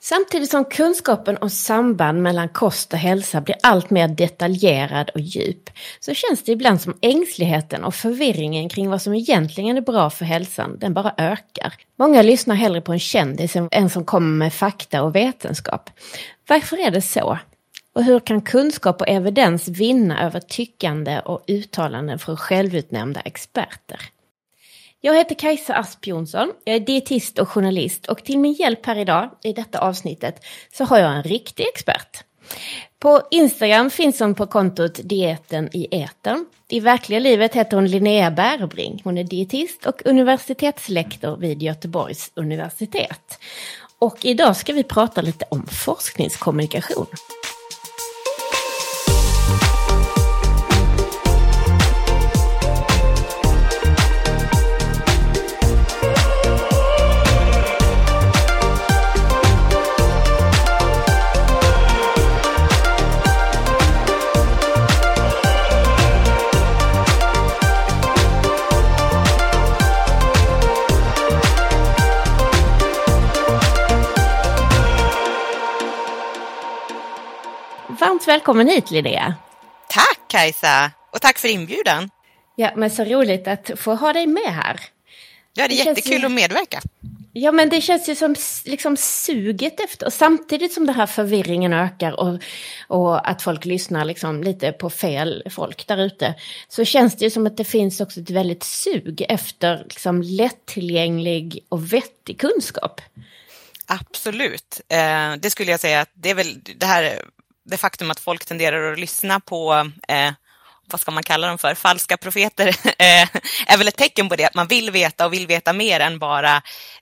Samtidigt som kunskapen om samband mellan kost och hälsa blir allt mer detaljerad och djup så känns det ibland som ängsligheten och förvirringen kring vad som egentligen är bra för hälsan, den bara ökar. Många lyssnar hellre på en kändis än en som kommer med fakta och vetenskap. Varför är det så? Och hur kan kunskap och evidens vinna över tyckande och uttalanden från självutnämnda experter? Jag heter Kajsa Asp Jonsson, jag är dietist och journalist och till min hjälp här idag i detta avsnittet så har jag en riktig expert. På Instagram finns hon på kontot Dieten i eten. I verkliga livet heter hon Linnea Bärbring. Hon är dietist och universitetslektor vid Göteborgs universitet. Och idag ska vi prata lite om forskningskommunikation. Varmt välkommen hit Linnea. Tack Kajsa och tack för inbjudan. Ja, men så roligt att få ha dig med här. Ja, det är det jättekul ju... att medverka. Ja, men det känns ju som liksom suget efter, och samtidigt som den här förvirringen ökar och, och att folk lyssnar liksom lite på fel folk där ute, så känns det ju som att det finns också ett väldigt sug efter liksom lättillgänglig och vettig kunskap. Absolut, eh, det skulle jag säga att det är väl det här det faktum att folk tenderar att lyssna på eh, vad ska man kalla dem för, falska profeter, eh, är väl ett tecken på det, att man vill veta och vill veta mer än bara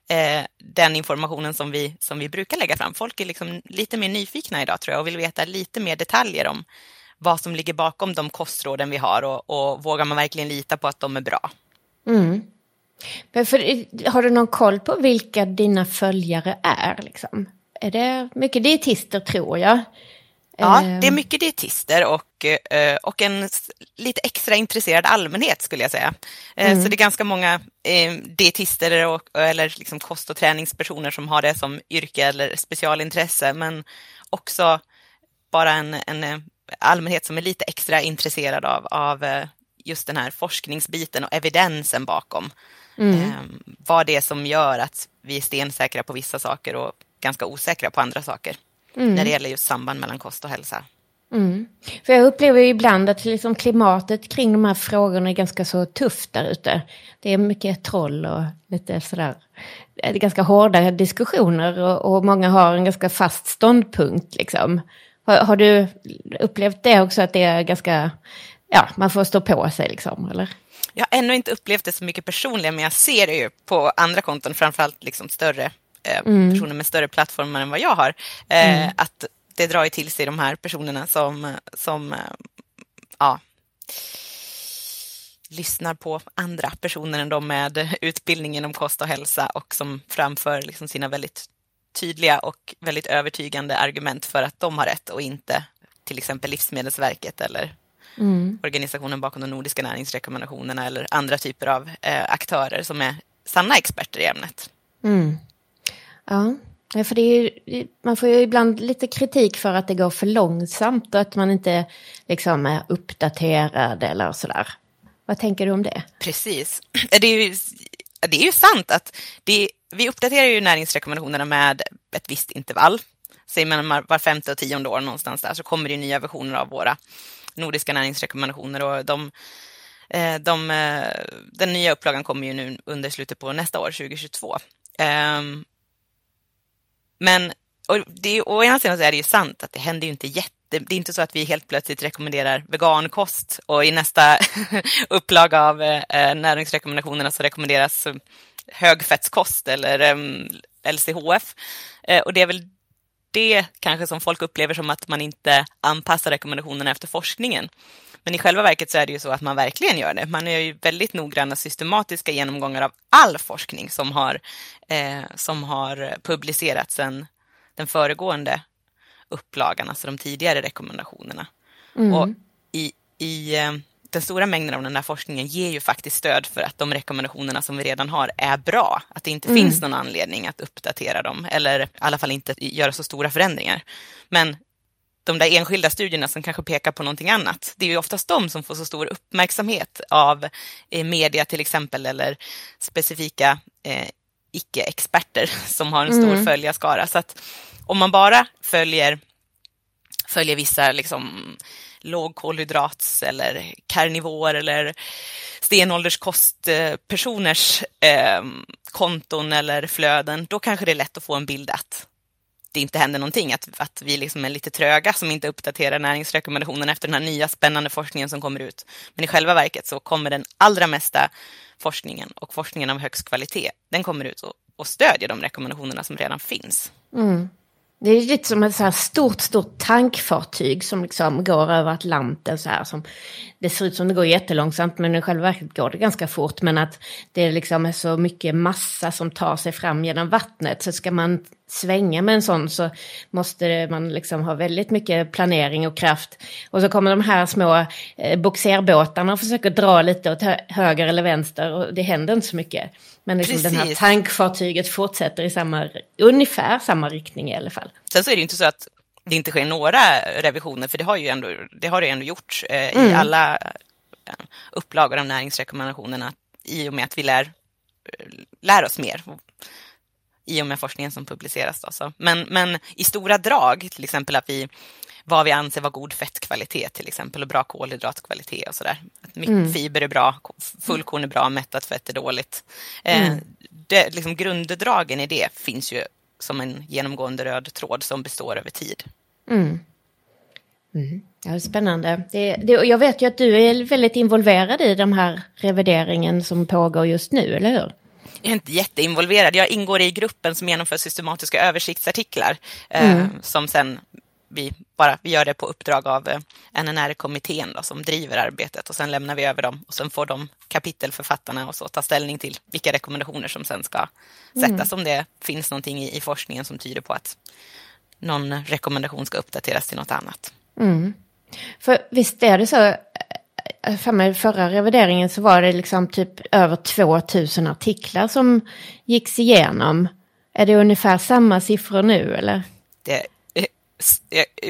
eh, den informationen som vi, som vi brukar lägga fram. Folk är liksom lite mer nyfikna idag tror jag och vill veta lite mer detaljer om vad som ligger bakom de kostråden vi har och, och vågar man verkligen lita på att de är bra. Mm. Men för, har du någon koll på vilka dina följare är? Liksom? Är det mycket dietister tror jag? Ja, det är ehm. mycket dietister och, eh, och en lite extra intresserad allmänhet skulle jag säga. Eh, mm. Så det är ganska många eh, dietister och, eller liksom kost och träningspersoner som har det som yrke eller specialintresse, men också bara en, en allmänhet som är lite extra intresserad av, av just den här forskningsbiten och evidensen bakom. Mm. Vad det är som gör att vi är stensäkra på vissa saker och ganska osäkra på andra saker mm. när det gäller just samband mellan kost och hälsa. Mm. För jag upplever ju ibland att liksom klimatet kring de här frågorna är ganska så tufft där ute. Det är mycket troll och lite sådär. Det är ganska hårda diskussioner och, och många har en ganska fast ståndpunkt liksom. Har, har, du upplevt det också att det är ganska, ja, man får stå på sig liksom, eller? Jag har ännu inte upplevt det så mycket personligen, men jag ser det ju på andra konton, framförallt liksom större Eh, mm. personer med större plattformar än vad jag har. Eh, mm. Att det drar ju till sig de här personerna som, som eh, ja, lyssnar på andra personer än de med utbildning inom kost och hälsa och som framför liksom sina väldigt tydliga och väldigt övertygande argument för att de har rätt och inte till exempel Livsmedelsverket eller mm. organisationen bakom de nordiska näringsrekommendationerna eller andra typer av eh, aktörer som är sanna experter i ämnet. Mm. Ja, för det är ju, man får ju ibland lite kritik för att det går för långsamt och att man inte liksom är uppdaterad eller sådär. Vad tänker du om det? Precis. Det är ju, det är ju sant att det, vi uppdaterar ju näringsrekommendationerna med ett visst intervall. Säger man var femte och tionde år någonstans där så kommer det nya versioner av våra nordiska näringsrekommendationer och de, eh, de, eh, den nya upplagan kommer ju nu under slutet på nästa år, 2022. Men och det, å ena sidan så är det ju sant att det händer ju inte jätte det är inte så att vi helt plötsligt rekommenderar vegankost och i nästa upplaga av eh, näringsrekommendationerna så rekommenderas eh, högfettskost eller eh, LCHF. Eh, och det är väl det kanske som folk upplever som att man inte anpassar rekommendationerna efter forskningen. Men i själva verket så är det ju så att man verkligen gör det. Man gör ju väldigt noggranna systematiska genomgångar av all forskning som har, eh, som har publicerats sedan den föregående upplagan, alltså de tidigare rekommendationerna. Mm. Och i, i, eh, den stora mängden av den här forskningen ger ju faktiskt stöd för att de rekommendationerna som vi redan har är bra. Att det inte mm. finns någon anledning att uppdatera dem eller i alla fall inte göra så stora förändringar. Men de där enskilda studierna som kanske pekar på någonting annat, det är ju oftast de som får så stor uppmärksamhet av eh, media till exempel eller specifika eh, icke-experter som har en stor mm. följarskara. Så att om man bara följer, följer vissa liksom, lågkolhydrats eller karnivor eller stenålderskostpersoners eh, konton eller flöden, då kanske det är lätt att få en bild att det inte händer någonting, att, att vi liksom är lite tröga som inte uppdaterar näringsrekommendationerna efter den här nya spännande forskningen som kommer ut. Men i själva verket så kommer den allra mesta forskningen och forskningen av högst kvalitet, den kommer ut och, och stödjer de rekommendationerna som redan finns. Mm. Det är lite som ett så här stort, stort tankfartyg som liksom går över Atlanten så här. Som, det ser ut som det går jättelångsamt men i själva verket går det ganska fort. Men att det liksom är så mycket massa som tar sig fram genom vattnet. Så ska man svänga med en sån så måste man liksom ha väldigt mycket planering och kraft. Och så kommer de här små eh, boxerbåtarna och försöker dra lite åt höger eller vänster och det händer inte så mycket. Men liksom den här tankfartyget fortsätter i samma, ungefär samma riktning i alla fall. Sen så är det ju inte så att det inte sker några revisioner, för det har ju ändå, det har det ändå gjorts eh, mm. i alla eh, upplagor av näringsrekommendationerna i och med att vi lär, lär oss mer i och med forskningen som publiceras. Då, så. Men, men i stora drag, till exempel att vi vad vi anser vara god fettkvalitet till exempel och bra kolhydratkvalitet och sådär. Mycket mm. fiber är bra, fullkorn är bra, mättat fett är dåligt. Eh, mm. det, liksom grunddragen i det finns ju som en genomgående röd tråd som består över tid. Mm. Mm. Ja, spännande. Det, det, jag vet ju att du är väldigt involverad i den här revideringen som pågår just nu, eller hur? Jag är inte jätteinvolverad. Jag ingår i gruppen som genomför systematiska översiktsartiklar eh, mm. som sen vi, bara, vi gör det på uppdrag av eh, NNR-kommittén som driver arbetet och sen lämnar vi över dem och sen får de kapitelförfattarna och så ta ställning till vilka rekommendationer som sen ska sättas mm. om det finns någonting i, i, forskningen som tyder på att någon rekommendation ska uppdateras till något annat. Mm. För visst är det så, eh, för mig förra revideringen så var det liksom typ över 2000 artiklar som gicks igenom. Är det ungefär samma siffror nu eller? Det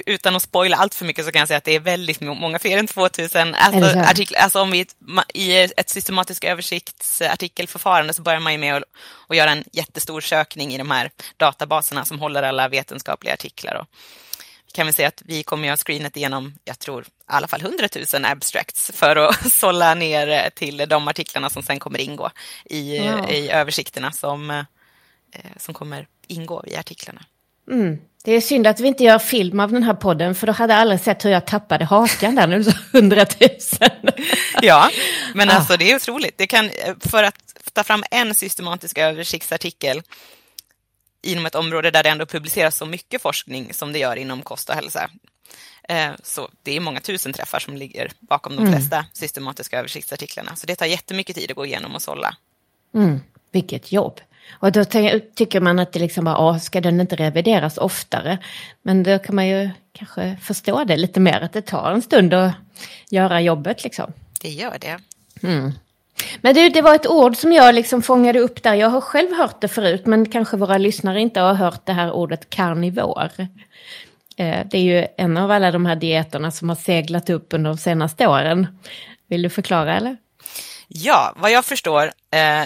utan att spoila allt för mycket så kan jag säga att det är väldigt många fler än 2000 alltså, artiklar. Alltså om vi i ett systematiskt översiktsartikelförfarande så börjar man ju med att, att göra en jättestor sökning i de här databaserna som håller alla vetenskapliga artiklar. Och kan vi säga att vi kommer ha screenat igenom, jag tror, i alla fall 100 000 abstracts för att sålla ner till de artiklarna som sen kommer ingå i, wow. i översikterna som, eh, som kommer ingå i artiklarna. Mm. Det är synd att vi inte gör film av den här podden, för då hade aldrig sett hur jag tappade hakan där du sa hundratusen. ja, men alltså ah. det är otroligt. Det kan, för att ta fram en systematisk översiktsartikel inom ett område där det ändå publiceras så mycket forskning som det gör inom kost och hälsa. Eh, så det är många tusen träffar som ligger bakom de mm. flesta mm. systematiska översiktsartiklarna. Så det tar jättemycket tid att gå igenom och sålla. Mm. Vilket jobb. Och då tycker man att det liksom bara, ska den inte revideras oftare? Men då kan man ju kanske förstå det lite mer, att det tar en stund att göra jobbet liksom. Det gör det. Mm. Men du, det var ett ord som jag liksom fångade upp där. Jag har själv hört det förut, men kanske våra lyssnare inte har hört det här ordet karnivor. Eh, det är ju en av alla de här dieterna som har seglat upp under de senaste åren. Vill du förklara eller? Ja, vad jag förstår eh,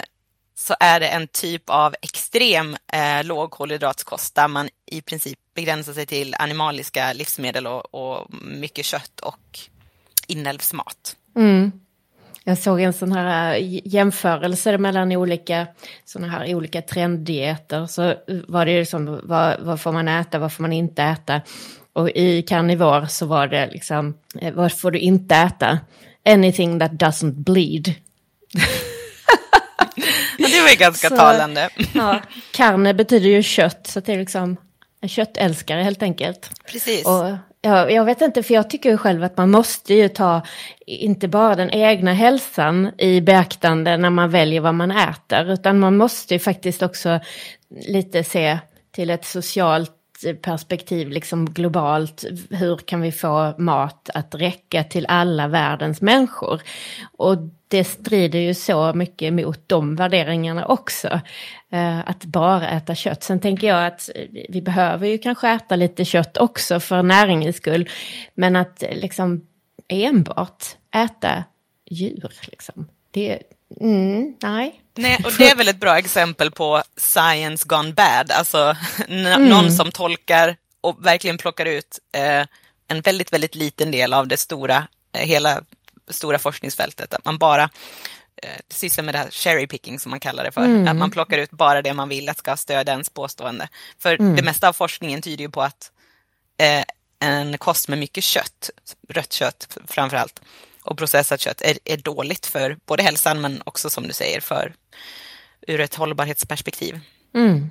så är det en typ av extrem eh, lågkolhydratskost där man i princip begränsar sig till animaliska livsmedel och, och mycket kött och inälvsmat. Mm. Jag såg en sån här eh, jämförelse mellan olika såna här olika trenddieter. Så var det ju som vad, vad får man äta, vad får man inte äta? Och i karnivor så var det liksom, eh, vad får du inte äta? Anything that doesn't bleed. det var ganska så, talande. Ja, carne betyder ju kött, så det är liksom en köttälskare helt enkelt. Precis. Och, ja, jag vet inte, för jag tycker ju själv att man måste ju ta inte bara den egna hälsan i beaktande när man väljer vad man äter, utan man måste ju faktiskt också lite se till ett socialt perspektiv liksom globalt. Hur kan vi få mat att räcka till alla världens människor? Och det strider ju så mycket mot de värderingarna också. Eh, att bara äta kött. Sen tänker jag att vi behöver ju kanske äta lite kött också för näringens skull. Men att liksom enbart äta djur, liksom. Det, mm, nej. Nej, och det är väl ett bra exempel på science gone bad, alltså mm. någon som tolkar och verkligen plockar ut eh, en väldigt, väldigt liten del av det stora, eh, hela stora forskningsfältet. Att man bara eh, sysslar med det här cherry picking som man kallar det för. Mm. Att man plockar ut bara det man vill att ska stödja ens påstående. För mm. det mesta av forskningen tyder ju på att eh, en kost med mycket kött, rött kött framför allt, och processat kött är, är dåligt för både hälsan men också som du säger för ur ett hållbarhetsperspektiv. Mm.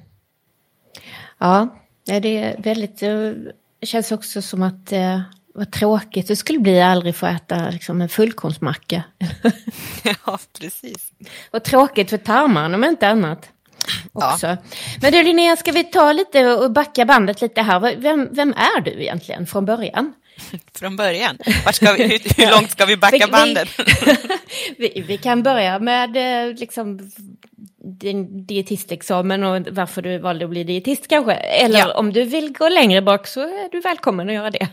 Ja, det är väldigt, det känns också som att eh, vad tråkigt det skulle bli att aldrig få äta liksom, en fullkornsmacka. ja, precis. Vad tråkigt för tarmarna om inte annat. Också. Ja. Men du Linnea, ska vi ta lite och backa bandet lite här. Vem, vem är du egentligen från början? Från början? Vi, hur, hur långt ska vi backa bandet? vi, vi, kan börja med eh, liksom, din dietistexamen och varför du valde att bli dietist kanske. Eller ja. om du vill gå längre bak så är du välkommen att göra det.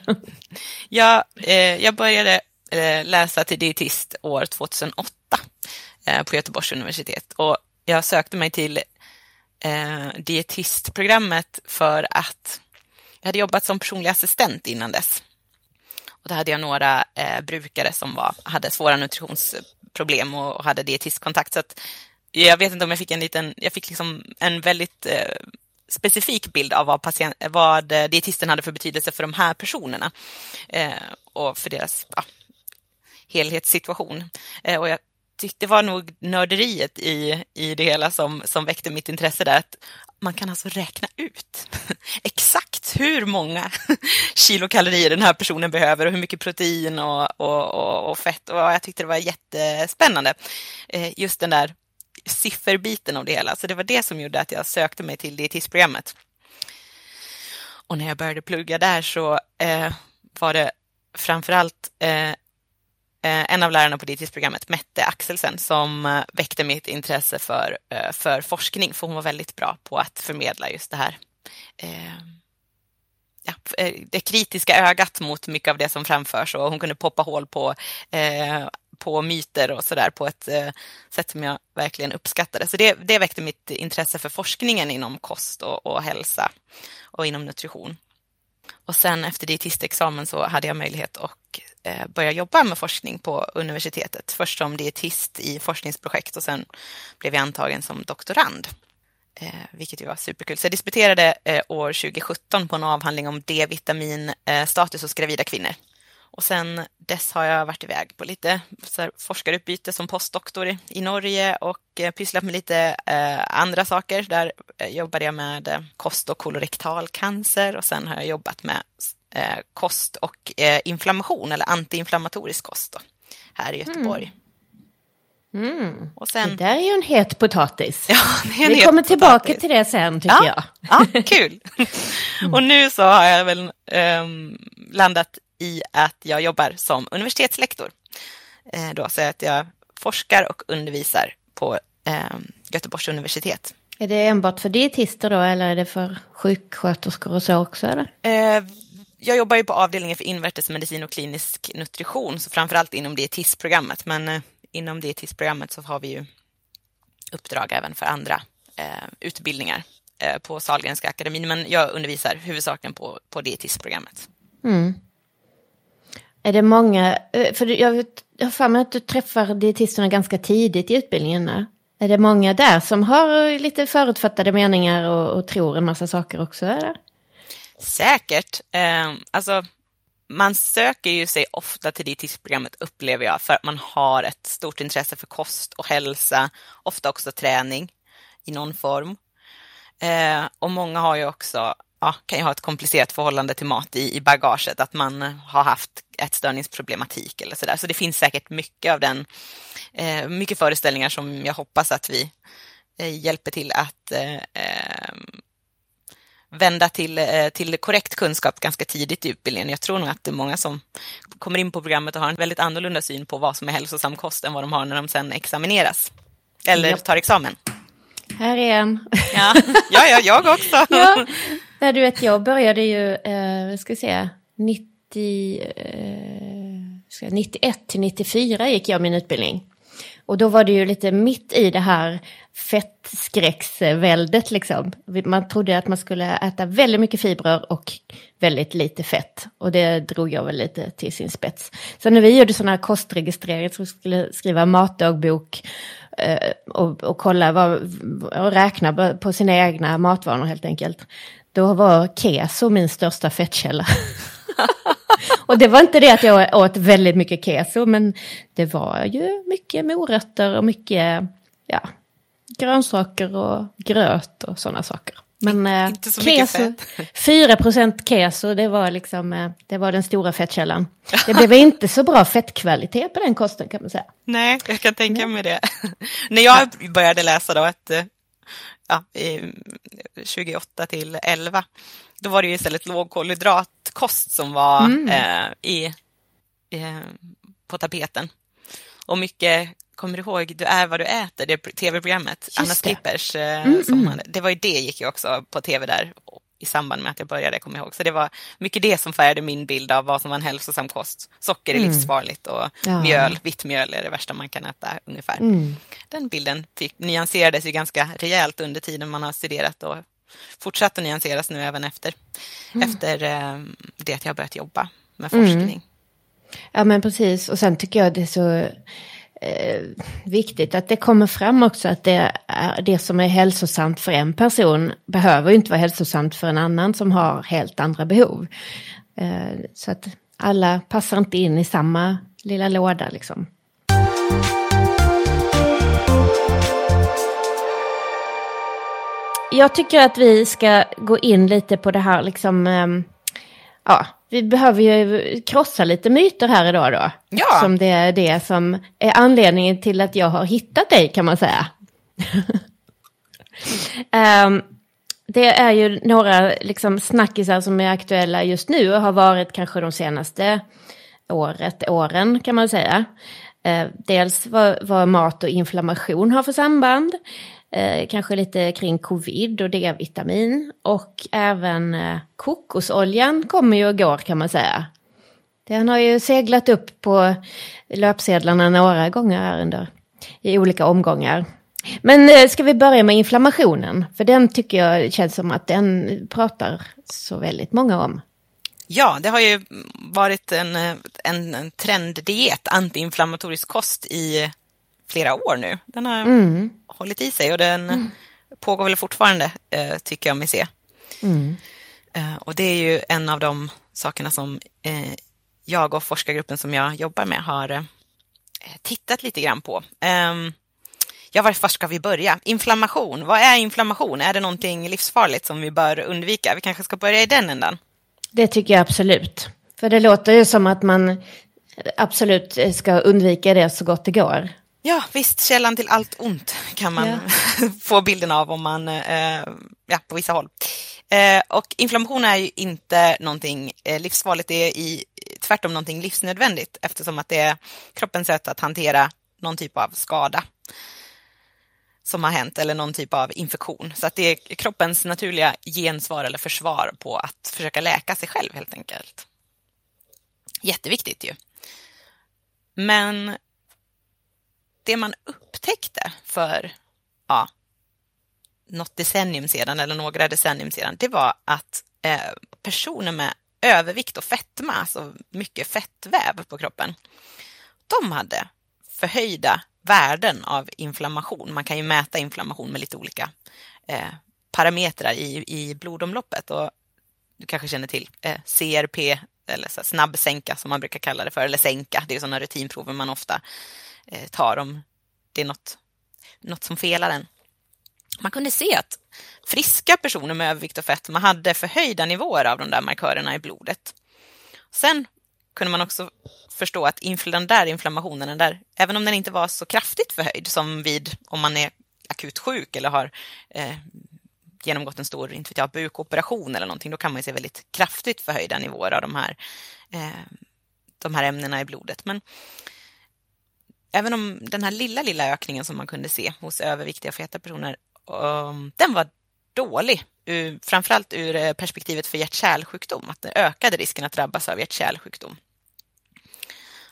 ja, eh, jag började eh, läsa till dietist år 2008 eh, på Göteborgs universitet. Och jag sökte mig till eh, dietistprogrammet för att jag hade jobbat som personlig assistent innan dess. Och då hade jag några eh, brukare som var, hade svåra nutritionsproblem och, och hade dietistkontakt. Så att jag vet inte om jag fick en liten, jag fick liksom en väldigt eh, specifik bild av vad, patient, vad eh, dietisten hade för betydelse för de här personerna eh, och för deras ja, helhetssituation. Eh, och jag tyckte det var nog nörderiet i, i det hela som, som väckte mitt intresse där. Att man kan alltså räkna ut exakt hur många kilokalorier den här personen behöver och hur mycket protein och, och, och, och fett. Och jag tyckte det var jättespännande. Eh, just den där sifferbiten av det hela. Så det var det som gjorde att jag sökte mig till dietistprogrammet. Och när jag började plugga där så eh, var det framförallt eh, eh en av lärarna på dietistprogrammet, Mette Axelsen, som eh, väckte mitt intresse för, eh, för forskning, för hon var väldigt bra på att förmedla just det här eh, ja, eh, det kritiska ögat mot mycket av det som framförs och hon kunde poppa hål på, på myter och sådär på ett eh, sätt som jag verkligen uppskattade. Så det, det väckte mitt intresse för forskningen inom kost och, och hälsa och inom nutrition. Och sen efter dietistexamen så hade jag möjlighet att eh, börja jobba med forskning på universitetet. Först som dietist i forskningsprojekt och sen blev jag antagen som doktorand. Eh, vilket ju var superkul. Så jag disputerade eh, år 2017 på en avhandling om D-vitaminstatus eh, hos gravida kvinnor. Och sen dess har jag varit iväg på lite forskarutbyte som postdoktor i, Norge och eh, pysslat med lite eh, andra saker. Där eh, jobbade jag med eh, kost och kolorektal cancer och sen har jag jobbat med eh, kost och eh, inflammation eller antiinflammatorisk kost då, här i Göteborg. Mm. Mm. Och sen... Det där är ju en het potatis. Ja, en Vi kommer potatis. tillbaka till det sen tycker ja. jag. Ja, kul. Mm. Och nu så har jag väl um, landat i att jag jobbar som universitetslektor. Eh, då, så att jag forskar och undervisar på eh, Göteborgs universitet. Är det enbart för dietister då eller är det för sjuksköterskor och så också? Eller? Eh, jag jobbar ju på avdelningen för invärtesmedicin och klinisk nutrition, så framförallt inom dietistprogrammet. Men eh, inom dietistprogrammet så har vi ju uppdrag även för andra eh, utbildningar på Sahlgrenska akademin. Men jag undervisar huvudsakligen på, på dietistprogrammet. Mm. Är det många, eh, för jag har för mig att du träffar dietisterna ganska tidigt i utbildningen. Är det många där som har lite förutfattade meningar och, och tror en massa saker också? Eller? Säkert. Eh, alltså, man söker ju sig ofta till dietistprogrammet upplever jag för att man har ett stort intresse för kost och hälsa, ofta också träning i någon form. Eh, och många har ju också ja, kan ju ha ett komplicerat förhållande till mat i, i bagaget, att man har haft ätstörningsproblematik eller sådär. Så det finns säkert mycket av den, eh, mycket föreställningar som jag hoppas att vi eh, hjälper till att eh, eh vända till, eh, till korrekt kunskap ganska tidigt i utbildningen. Jag tror nog att det är många som kommer in på programmet och har en väldigt annorlunda syn på vad som är hälsosam kost än vad de har när de sen examineras. Eller tar examen. Här är en. Ja, ja, ja jag också. ja. Nej, du vet, jag började ju, eh, ska vi se, 90, eh, 91 till 94 gick jag min utbildning. Och då var det ju lite mitt i det här fettskräcksväldet liksom. Man trodde att man skulle äta väldigt mycket fibrer och väldigt lite fett. Och det drog jag väl lite till sin spets. Så när vi gjorde sådana här kostregistreringar, så vi skulle skriva matdagbok eh, och, och kolla vad, och räkna på sina egna matvanor helt enkelt. Då var keso min största fettkälla. och det var inte det att jag åt väldigt mycket keso, men det var ju mycket morötter och mycket ja, grönsaker och gröt och sådana saker. Men eh, inte så keso, 4 keso, det var, liksom, eh, det var den stora fettkällan. Det blev inte så bra fettkvalitet på den kosten kan man säga. Nej, jag kan tänka mig det. När jag började läsa då, att, eh, ja, 28 till 11, då var det ju istället lågkolhydratkost som var mm. eh, i, eh, på tapeten. Och mycket kommer du ihåg Du är vad du äter, det tv-programmet, Anna Skippers, eh, mm, mm. det var ju det gick ju också på tv där i samband med att jag började, kommer jag ihåg. Så det var mycket det som färgade min bild av vad som var en hälsosam kost. Socker är mm. livsfarligt och ja. mjöl, vitt mjöl är det värsta man kan äta ungefär. Mm. Den bilden fick, nyanserades ju ganska rejält under tiden man har studerat och fortsatt att nyanseras nu även efter, mm. efter eh, det att jag börjat jobba med forskning. Mm. Ja men precis och sen tycker jag det är så eh, viktigt att det kommer fram också att det, är, det som är hälsosamt för en person behöver inte vara hälsosamt för en annan som har helt andra behov. Eh, så att alla passar inte in i samma lilla låda liksom. Jag tycker att vi ska gå in lite på det här liksom, eh, ja, vi behöver ju krossa lite myter här idag då. Ja. Som det är det som är anledningen till att jag har hittat dig kan man säga. um, det är ju några liksom snackisar som är aktuella just nu och har varit kanske de senaste året, åren kan man säga. Uh, dels vad, vad mat och inflammation har för samband. Eh, kanske lite kring covid och D-vitamin. Och även eh, kokosoljan kommer ju och går kan man säga. Den har ju seglat upp på löpsedlarna några gånger här under, i olika omgångar. Men eh, ska vi börja med inflammationen? För den tycker jag känns som att den pratar så väldigt många om. Ja, det har ju varit en, en, en trenddiet, antiinflammatorisk kost i flera år nu. Den har mm. Hållit i sig och den mm. pågår väl fortfarande, eh, tycker jag mig se. Mm. Eh, och det är ju en av de sakerna som eh, jag och forskargruppen som jag jobbar med har eh, tittat lite grann på. Ehm, ja, varför ska vi börja? Inflammation, vad är inflammation? Är det någonting livsfarligt som vi bör undvika? Vi kanske ska börja i den ändan. Det tycker jag absolut. För det låter ju som att man absolut ska undvika det så gott det går. Ja, visst, källan till allt ont kan man ja. få bilden av om man, eh, ja, på vissa håll. Eh, och inflammation är ju inte någonting eh, livsfarligt, det är i, tvärtom någonting livsnödvändigt eftersom att det är kroppens sätt att hantera någon typ av skada som har hänt eller någon typ av infektion. Så att det är kroppens naturliga gensvar eller försvar på att försöka läka sig själv helt enkelt. Jätteviktigt ju. Men det man upptäckte för ja, något decennium sedan eller några decennium sedan, det var att eh, personer med övervikt och fetma, alltså mycket fettväv på kroppen, de hade förhöjda värden av inflammation. Man kan ju mäta inflammation med lite olika eh, parametrar i, i blodomloppet och du kanske känner till eh, CRP eller så snabbsänka som man brukar kalla det för, eller sänka. Det är sådana rutinprover man ofta eh, tar om det är något, något som felar en. Man kunde se att friska personer med övervikt och fetma hade förhöjda nivåer av de där markörerna i blodet. Sen kunde man också förstå att den där inflammationen, den där, även om den inte var så kraftigt förhöjd som vid om man är akut sjuk eller har eh, genomgått en stor inte vet jag, bukoperation eller någonting, då kan man se väldigt kraftigt förhöjda nivåer av de här, eh, de här ämnena i blodet. Men även om den här lilla, lilla ökningen som man kunde se hos överviktiga och feta personer, um, den var dålig, ur, framförallt ur eh, perspektivet för hjärt-kärlsjukdom, att det ökade risken att drabbas av hjärt-kärlsjukdom.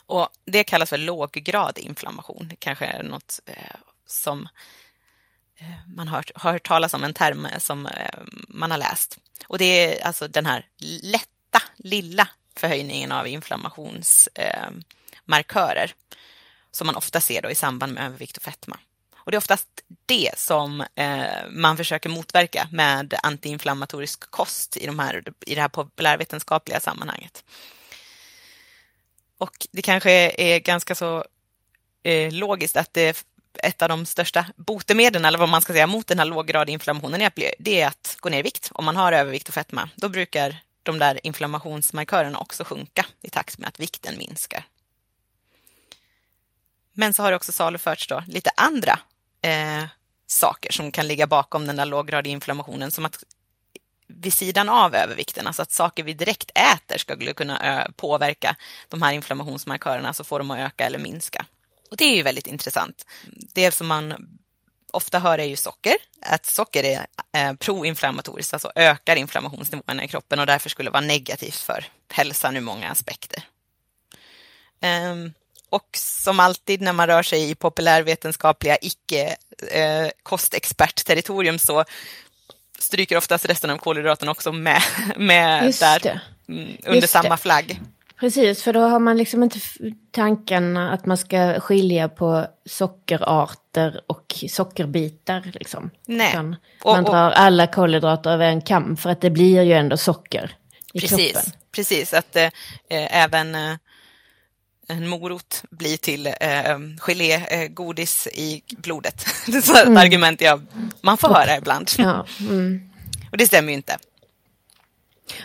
Och det kallas för låggradig inflammation. Kanske är något eh, som eh, man har, hört talas om, en term eh, som eh, man har läst. Och det är alltså den här lätta, lilla förhöjningen av inflammationsmarkörer som man ofta ser då i samband med övervikt och fetma. Och det är oftast det som eh, man försöker motverka med antiinflammatorisk kost i, de här, i det här populärvetenskapliga sammanhanget. Och det kanske är ganska så eh, logiskt att det ett av de största botemedlen, eller vad man ska säga, mot den här låggradiga inflammationen, är att, bli, det är att gå ner i vikt. Om man har övervikt och fetma, då brukar de där inflammationsmarkörerna också sjunka i takt med att vikten minskar. Men så har det också saluförts då lite andra eh, saker som kan ligga bakom den där låggradiga inflammationen, som att vid sidan av övervikten, alltså att saker vi direkt äter ska kunna påverka de här inflammationsmarkörerna, så får de att öka eller minska. Och det är ju väldigt intressant. Det som man ofta hör är ju socker, att socker är eh, proinflammatoriskt, alltså ökar inflammationsnivåerna i kroppen och därför skulle vara negativt för hälsan ur många aspekter. Um, och som alltid när man rör sig i populärvetenskapliga icke-kostexpert-territorium eh, så stryker oftast resten av kolhydraterna också med, med där mm, under Just samma det. flagg. Precis, för då har man liksom inte tanken att man ska skilja på sockerarter och sockerbitar. Liksom. Nej. man och, drar alla kolhydrater över en kam för att det blir ju ändå socker i precis, kroppen. Precis, att eh, även eh, en morot blir till eh, gelé, eh, godis i blodet. det är ett mm. argument jag, man får höra ibland. Ja, mm. Och det stämmer ju inte.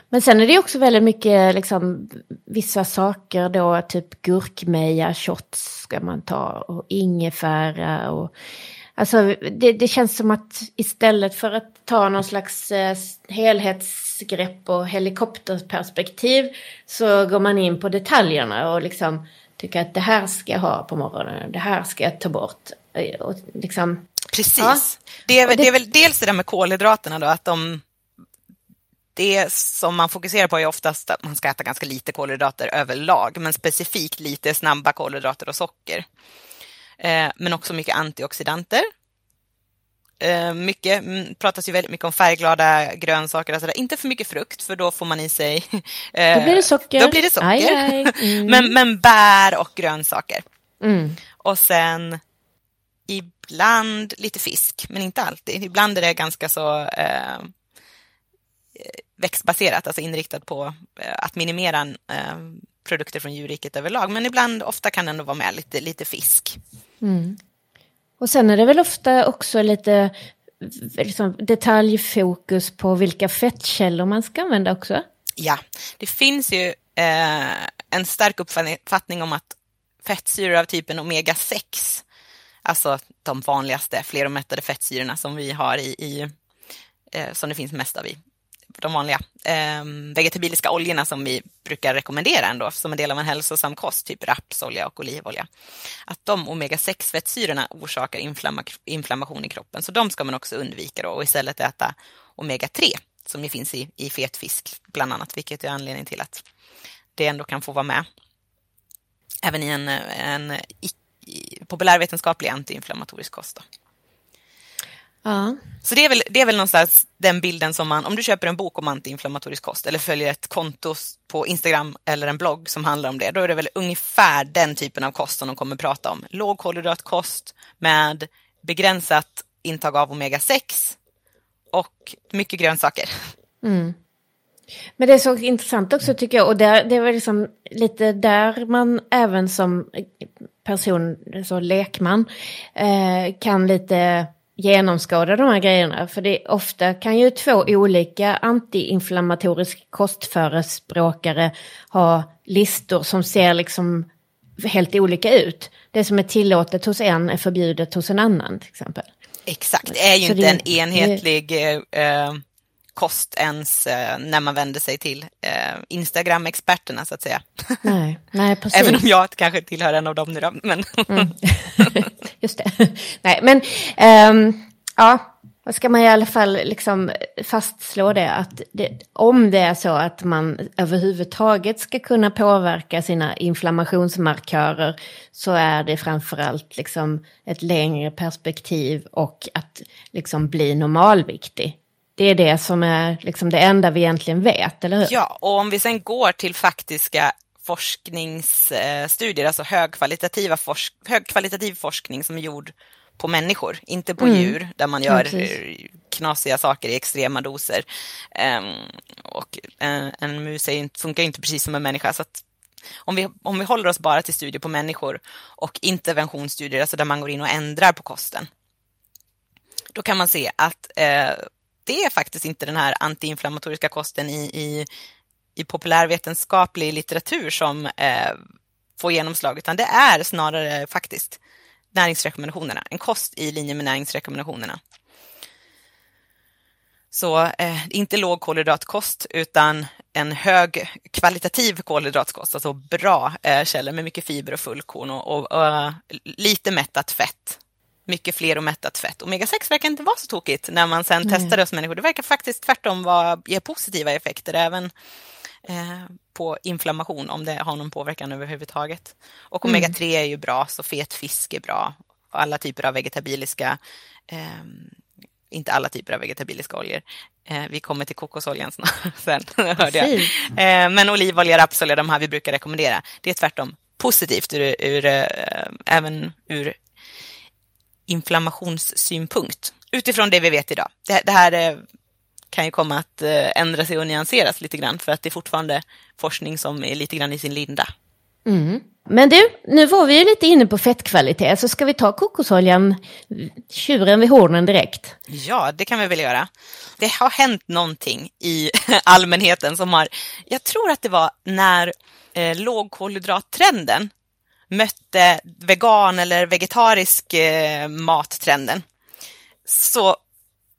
Men sen är det också väldigt mycket liksom, vissa saker då, typ gurkmeja, shots ska man ta och ingefära och Alltså det, det, känns som att istället för att ta någon slags eh, helhetsgrepp och helikopterperspektiv så går man in på detaljerna och liksom tycker att det här ska jag ha på morgonen, det här ska jag ta bort. Eh, och liksom, Precis. Ja. Det, är, det... det är väl dels det där med kolhydraterna då, att de det som man fokuserar på är oftast att man ska äta ganska lite kolhydrater överlag, men specifikt lite snabba kolhydrater och socker. Eh, men också mycket antioxidanter. Eh, mycket, mm, pratas ju väldigt mycket om färgglada grönsaker. Alltså inte för mycket frukt, för då får man i sig... Eh, då blir det socker. Då blir det socker. Aj, aj. Mm. men, men bär och grönsaker. Mm. Och sen ibland lite fisk, men inte alltid. Ibland är det ganska så eh, växtbaserat, alltså inriktat på eh, att minimera eh, produkter från djurriket överlag. Men ibland, ofta kan det ändå vara med lite, lite fisk. Mm. Och sen är det väl ofta också lite liksom, detaljfokus på vilka fettkällor man ska använda också? Ja, det finns ju eh, en stark uppfattning om att fettsyror av typen omega-6, alltså de vanligaste fleromättade fettsyrorna som vi har i, i eh, som det finns mest av i de vanliga eh, vegetabiliska oljorna som vi brukar rekommendera ändå som en del av en hälsosam kost, typ rapsolja och olivolja. Att de omega-6-fettsyrorna orsakar inflamma inflammation i kroppen, så de ska man också undvika då, och istället äta omega-3 som ju finns i, i fet fisk bland annat, vilket är anledningen till att det ändå kan få vara med. Även i en, en populärvetenskaplig antiinflammatorisk kost. Då. Ja. Så det är, väl, det är väl någonstans den bilden som man, om du köper en bok om antiinflammatorisk kost eller följer ett konto på Instagram eller en blogg som handlar om det, då är det väl ungefär den typen av kost som de kommer prata om. Låg kolhydratkost med begränsat intag av omega-6 och mycket grönsaker. Mm. Men det är så intressant också tycker jag, och där, det är väl liksom lite där man även som person, så lekman, eh, kan lite genomskåda de här grejerna. För det ofta kan ju två olika antiinflammatoriska kostförespråkare ha listor som ser liksom helt olika ut. Det som är tillåtet hos en är förbjudet hos en annan till exempel. Exakt, det är ju så inte det, en enhetlig det... eh, kost ens eh, när man vänder sig till eh, Instagram-experterna så att säga. Nej, nej, precis. Även om jag kanske tillhör en av dem nu då. Men... Mm. Just det. Nej, men um, ja, då ska man i alla fall liksom fastslå det att det, om det är så att man överhuvudtaget ska kunna påverka sina inflammationsmarkörer så är det framförallt liksom ett längre perspektiv och att liksom bli normalviktig. Det är det som är liksom det enda vi egentligen vet, eller hur? Ja, och om vi sen går till faktiska forskningsstudier, alltså högkvalitativa forsk högkvalitativ forskning som är gjord på människor, inte på mm. djur där man gör ja, knasiga saker i extrema doser. Um, och en, en mus är, funkar inte precis som en människa. Så om, vi, om vi håller oss bara till studier på människor och interventionsstudier, alltså där man går in och ändrar på kosten, då kan man se att eh, det är faktiskt inte den här antiinflammatoriska kosten i, i, i populärvetenskaplig litteratur som eh, får genomslag, utan det är snarare faktiskt näringsrekommendationerna, en kost i linje med näringsrekommendationerna. Så eh, inte låg kolhydratkost utan en hög kvalitativ kolhydratkost, alltså bra eh, källor med mycket fiber och fullkorn och, och, och eh, lite mättat fett. Mycket fler och mättat fett. Omega-6 verkar inte vara så tokigt när man sen mm. testar det hos människor. Det verkar faktiskt tvärtom vara, ge positiva effekter även eh, på inflammation om det har någon påverkan överhuvudtaget. Och omega-3 mm. är ju bra, så fet fisk är bra. Och alla typer av vegetabiliska, eh, inte alla typer av vegetabiliska oljor. Eh, vi kommer till kokosoljan sen, hörde jag. Eh, men olivolja, rapsolja, de här vi brukar rekommendera, det är tvärtom positivt ur, ur eh, även ur inflammationssynpunkt. Utifrån det vi vet idag. Det, det här kan ju komma att eh, ändra sig och nyanseras lite grann för att det är fortfarande forskning som är lite grann i sin linda. Mm. Men du, nu var vi ju lite inne på fettkvalitet, så ska vi ta kokosoljan, tjuren vid hornen direkt? Ja, det kan vi väl göra. Det har hänt någonting i allmänheten som har, jag tror att det var när eh, lågkolhydrattrenden mötte vegan eller vegetarisk eh, mattrenden. Så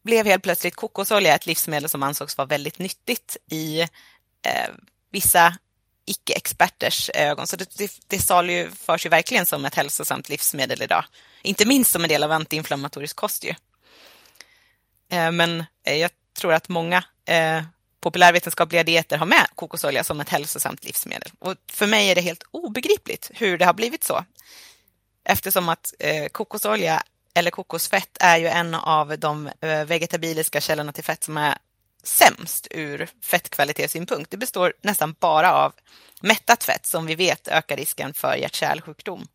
blev helt plötsligt kokosolja ett livsmedel som ansågs vara väldigt nyttigt i eh, vissa icke-experters ögon. Så det, det, det saluförs ju verkligen som ett hälsosamt livsmedel idag. Inte minst som en del av antiinflammatorisk kost ju. Eh, men eh, jag tror att många eh, populärvetenskapliga dieter har med kokosolja som ett hälsosamt livsmedel. Och för mig är det helt obegripligt hur det har blivit så. Eftersom att eh, kokosolja eller kokosfett är ju en av de eh, vegetabiliska källorna till fett som är sämst ur fettkvalitetssynpunkt. Det består nästan bara av mättat fett som vi vet ökar risken för hjärt-kärlsjukdom.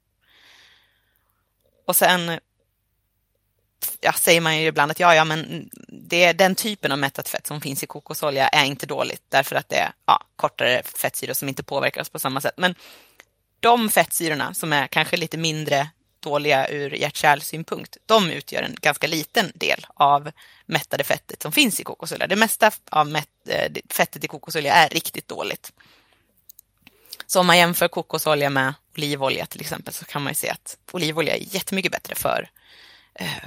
Och sen ja, säger man ju ibland att ja, ja, men det den typen av mättat fett som finns i kokosolja är inte dåligt därför att det är ja, kortare fettsyror som inte påverkas på samma sätt. Men de fettsyrorna som är kanske lite mindre dåliga ur hjärt-kärlsynpunkt, de utgör en ganska liten del av mättade fettet som finns i kokosolja. Det mesta av mätt, eh, fettet i kokosolja är riktigt dåligt. Så om man jämför kokosolja med olivolja till exempel så kan man ju se att olivolja är jättemycket bättre för,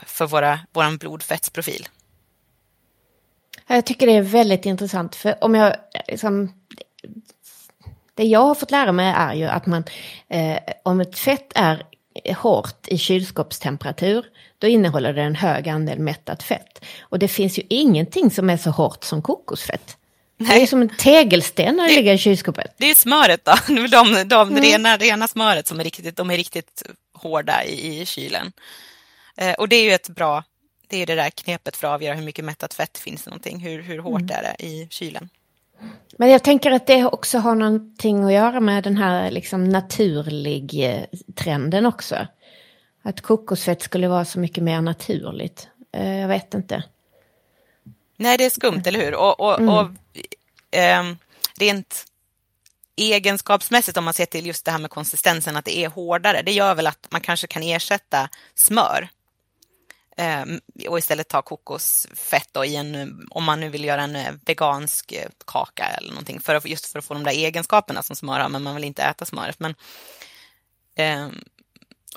för våra, vår blodfettsprofil. Jag tycker det är väldigt intressant för om jag liksom, det jag har fått lära mig är ju att man eh, om ett fett är hårt i kylskåpstemperatur, då innehåller det en hög andel mättat fett. Och det finns ju ingenting som är så hårt som kokosfett. Nej. Det är som en tegelsten när det, ligger i kylskåpet. Det är smöret då, de, de mm. rena, rena smöret som är riktigt, de är riktigt hårda i, i kylen. Eh, och det är ju ett bra, det är det där knepet för att avgöra hur mycket mättat fett finns det någonting, hur, hur hårt mm. är det i kylen. Men jag tänker att det också har någonting att göra med den här liksom naturlig eh, trenden också. Att kokosfett skulle vara så mycket mer naturligt. Eh, jag vet inte. Nej, det är skumt, eller hur? Och, och, mm. och eh, rent egenskapsmässigt om man ser till just det här med konsistensen, att det är hårdare, det gör väl att man kanske kan ersätta smör Ehm, och istället ta kokosfett då i en, om man nu vill göra en eh, vegansk eh, kaka eller någonting, för att, just för att få de där egenskaperna som smör har, men man vill inte äta smöret. Men eh,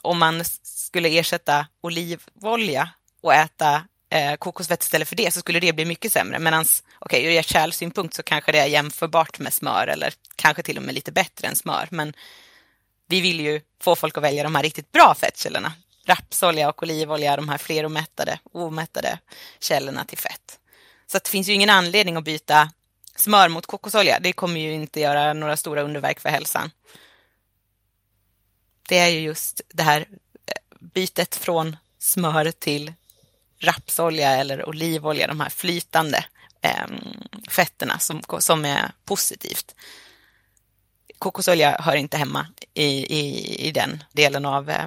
om man skulle ersätta olivolja och äta eh, kokosfett istället för det så skulle det bli mycket sämre. Medan okej, okay, ur hjärt-kärlsynpunkt så kanske det är jämförbart med smör eller kanske till och med lite bättre än smör. Men vi vill ju få folk att välja de här riktigt bra fettkällorna. Rapsolja och olivolja, de här fleromättade, omättade källorna till fett. Så det finns ju ingen anledning att byta smör mot kokosolja. Det kommer ju inte göra några stora underverk för hälsan. Det är ju just det här eh, bytet från smör till rapsolja eller olivolja, de här flytande eh, fetterna som, som är positivt. Kokosolja hör inte hemma i, i, i den delen av eh,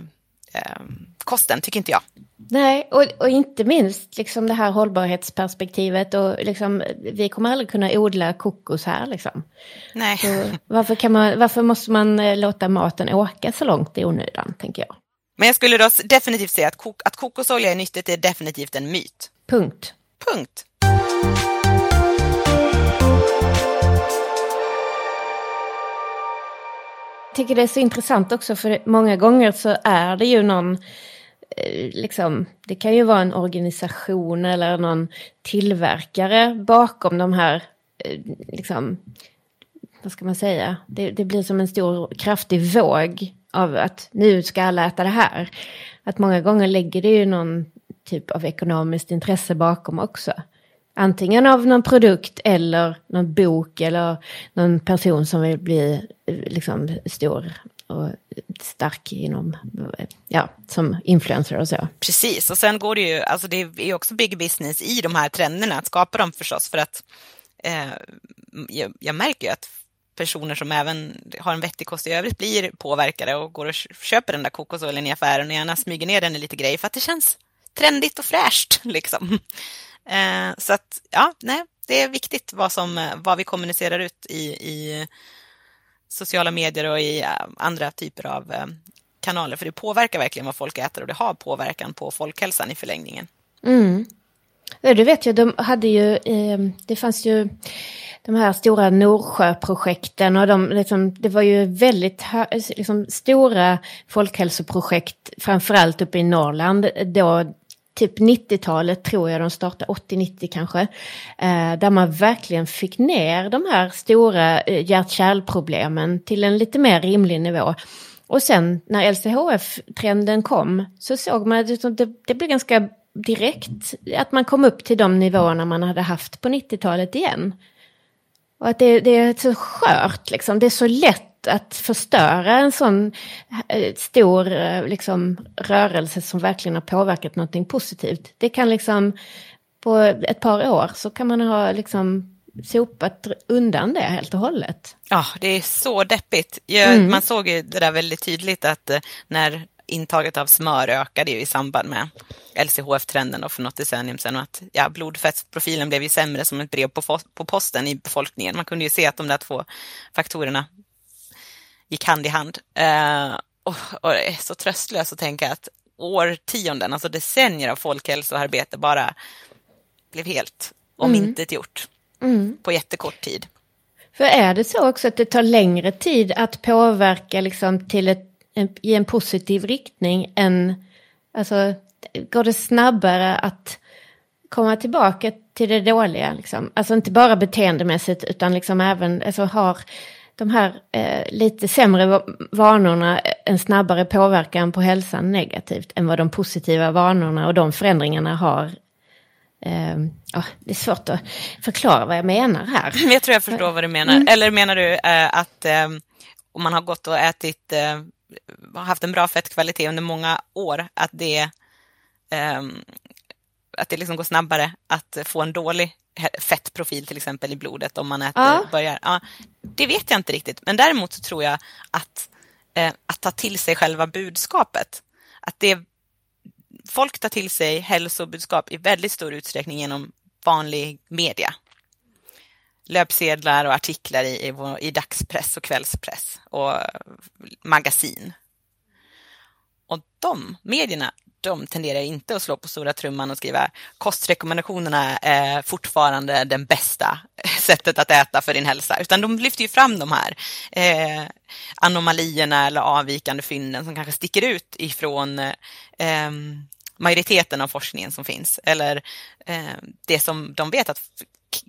eh, kosten, tycker inte jag. Nej, och, och, inte minst liksom det här hållbarhetsperspektivet och liksom, vi kommer aldrig kunna odla kokos här liksom. Nej. Så varför, kan man, varför måste man eh, låta maten åka så långt i onödan, tänker jag. Men jag skulle då definitivt säga att, kok att kokosolja är nyttigt är definitivt en myt. Punkt. Punkt. Tycker det är så intressant också för många gånger så är det ju någon eh, Liksom, det kan ju vara en organisation eller någon tillverkare bakom de här, eh, liksom, vad ska man säga, det, det blir som en stor kraftig våg av att nu ska alla äta det här. Att många gånger lägger det ju någon typ av ekonomiskt intresse bakom också. Antingen av någon produkt eller någon bok eller någon person som vill bli eh, liksom stor och stark inom, eh, ja, som influencer och så. Precis, och sen går det ju, alltså det är också big business i de här trenderna, att skapa dem förstås, för att eh, jag, jag märker ju att personer som även har en vettig kost i övrigt blir påverkade och går och köper den där kokosoljan i affären och gärna smyger ner den i lite grejer för att det känns trendigt och fräscht. Liksom. Eh, så att, ja, nej, det är viktigt vad, som, eh, vad vi kommunicerar ut i, i sociala medier och i eh, andra typer av eh, kanaler, för det påverkar verkligen vad folk äter och det har påverkan på folkhälsan i förlängningen. Mm. Du vet ju, de hade ju, det fanns ju de här stora Norsjöprojekten och de, liksom, det var ju väldigt liksom, stora folkhälsoprojekt, framförallt uppe i Norrland, då typ 90-talet tror jag de startade, 80-90 kanske, eh, där man verkligen fick ner de här stora eh, hjärt-kärlproblemen till en lite mer rimlig nivå. Och sen när LCHF-trenden kom så såg man att det, det blev ganska direkt att man kom upp till de nivåerna man hade haft på 90-talet igen. Och att det, det, är så skört, liksom. det är så lätt att förstöra en sån eh, stor eh, liksom, rörelse som verkligen har påverkat någonting positivt. Det kan liksom, på ett par år så kan man ha liksom sopat undan det helt och hållet. Ja, det är så deppigt. Jag, mm. Man såg ju det där väldigt tydligt att eh, när intaget av smör ökade i samband med LCHF-trenden för något decennium sedan och att ja, blodfettsprofilen blev ju sämre som ett brev på, på posten i befolkningen. Man kunde ju se att de där två faktorerna gick hand i hand. Uh, och, och, det är så tröstlöst att tänka att årtionden, alltså decennier av folkhälsoarbete bara blev helt omintetgjort mm. mm. på jättekort tid. För är det så också att det tar längre tid att påverka liksom till ett i en positiv riktning än, alltså går det snabbare att komma tillbaka till det dåliga liksom? Alltså inte bara beteendemässigt utan liksom även, alltså har de här eh, lite sämre vanorna en snabbare påverkan på hälsan negativt än vad de positiva vanorna och de förändringarna har eh, oh, det är svårt att förklara vad jag menar här. Jag tror jag förstår vad du menar. Mm. Eller menar du eh, att eh, om man har gått och ätit eh, haft en bra fettkvalitet under många år, att det, um, att det liksom går snabbare att få en dålig fettprofil till exempel i blodet om man äter, ja. börjar. Ja, det vet jag inte riktigt, men däremot så tror jag att, eh, att ta till sig själva budskapet, att det folk tar till sig hälsobudskap i väldigt stor utsträckning genom vanlig media. Löpsedlar och artiklar i, i, i dagspress och kvällspress och eh, magasin. Och de medierna, de tenderar inte att slå på stora trumman och skriva kostrekommendationerna är fortfarande den bästa sättet att äta för din hälsa, utan de lyfter ju fram de här eh, anomalierna eller avvikande fynden som kanske sticker ut ifrån eh, majoriteten av forskningen som finns. Eller eh, det som de vet att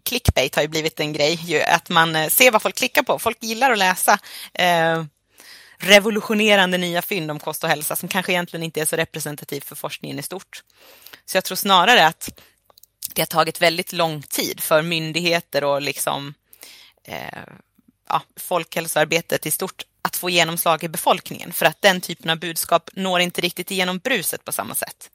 clickbait har ju blivit en grej, ju, att man eh, ser vad folk klickar på. Folk gillar att läsa eh, revolutionerande nya fynd om kost och hälsa som kanske egentligen inte är så representativt för forskningen i stort. Så jag tror snarare att det har tagit väldigt lång tid för myndigheter och liksom eh, ja, folkhälsoarbetet i stort att få genomslag i befolkningen för att den typen av budskap når inte riktigt igenom bruset på samma sätt.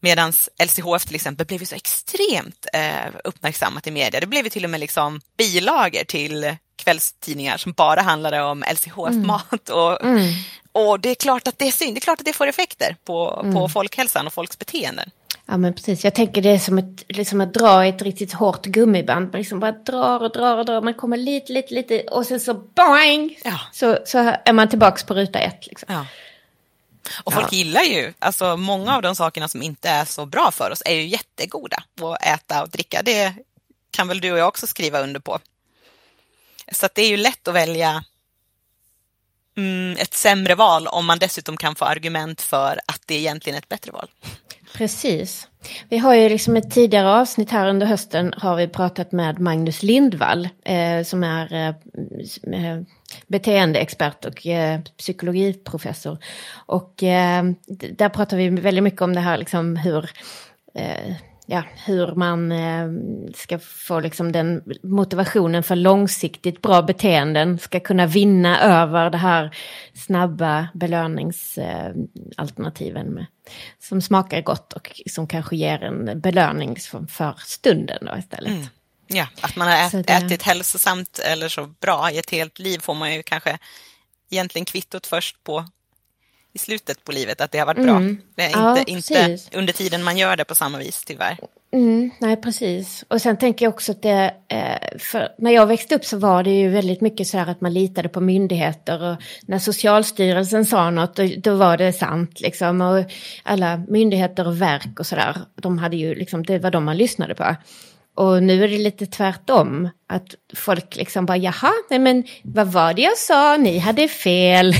Medan LCHF till exempel blev så extremt eh, uppmärksammat i media. Det blev till och med liksom bilagor till kvällstidningar som bara handlade om LCHF-mat. Mm. Och, mm. och det är klart att det är synd, det är klart att det får effekter på, mm. på folkhälsan och folks beteenden. Ja men precis, jag tänker det är som, ett, liksom att dra i ett riktigt hårt gummiband. Man liksom bara drar och drar och drar, man kommer lite, lite, lite och sen så boing! Ja. Så, så är man tillbaka på ruta ett. Liksom. Ja. Och folk ja. gillar ju, alltså många av de sakerna som inte är så bra för oss är ju jättegoda att äta och dricka. Det kan väl du och jag också skriva under på. Så det är ju lätt att välja mm, ett sämre val om man dessutom kan få argument för att det egentligen är ett bättre val. Precis. Vi har ju liksom ett tidigare avsnitt här under hösten har vi pratat med Magnus Lindvall eh, som är eh, eh beteendeexpert och eh, psykologiprofessor. Och eh, där pratar vi väldigt mycket om det här liksom hur eh, ja, hur man eh, ska få liksom den motivationen för långsiktigt bra beteenden ska kunna vinna över det här snabba belöningsalternativen som smakar gott och som kanske ger en belöning för stunden då istället. Mm. Ja, att man har ät, det... ätit hälsosamt eller så bra i ett helt liv får man ju kanske egentligen kvittot först på i slutet på livet att det har varit bra. Mm. Är inte, ja, inte under tiden man gör det på samma vis tyvärr. Mm, nej, precis. Och sen tänker jag också att det, eh, när jag växte upp så var det ju väldigt mycket så här att man litade på myndigheter och när Socialstyrelsen sa något då, då var det sant liksom. Och alla myndigheter och verk och så där, de hade ju liksom, det var de man lyssnade på. Och nu är det lite tvärtom. Att folk liksom bara, jaha, nej men vad var det jag sa? Ni hade fel.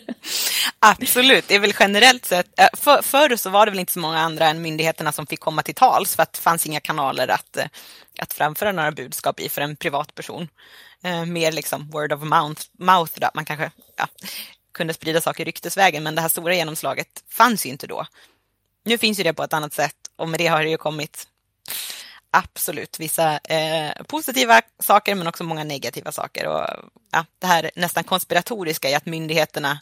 Absolut, det är väl generellt sett. Eh, för, förr så var det väl inte så många andra än myndigheterna som fick komma till tals för att det fanns inga kanaler att, eh, att framföra några budskap i för en privatperson. Eh, mer liksom word of mouth, mouth då, man kanske ja, kunde sprida saker ryktesvägen, men det här stora genomslaget fanns ju inte då. Nu finns ju det på ett annat sätt och med det har det ju kommit absolut vissa eh, positiva saker men också många negativa saker. Och, ja, det här nästan konspiratoriska i att myndigheterna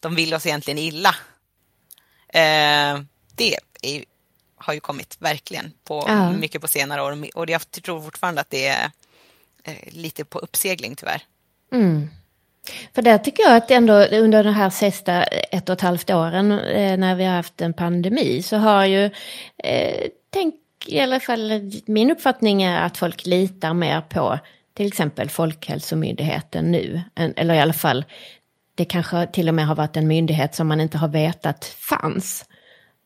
de vill oss egentligen illa. Eh, det är, har ju kommit verkligen på, ja. mycket på senare år och jag tror fortfarande att det är eh, lite på uppsegling tyvärr. Mm. För där tycker jag att ändå under de här sista ett och ett halvt åren eh, när vi har haft en pandemi så har ju, eh, tänk i alla fall min uppfattning är att folk litar mer på till exempel Folkhälsomyndigheten nu. Eller i alla fall, det kanske till och med har varit en myndighet som man inte har vetat fanns.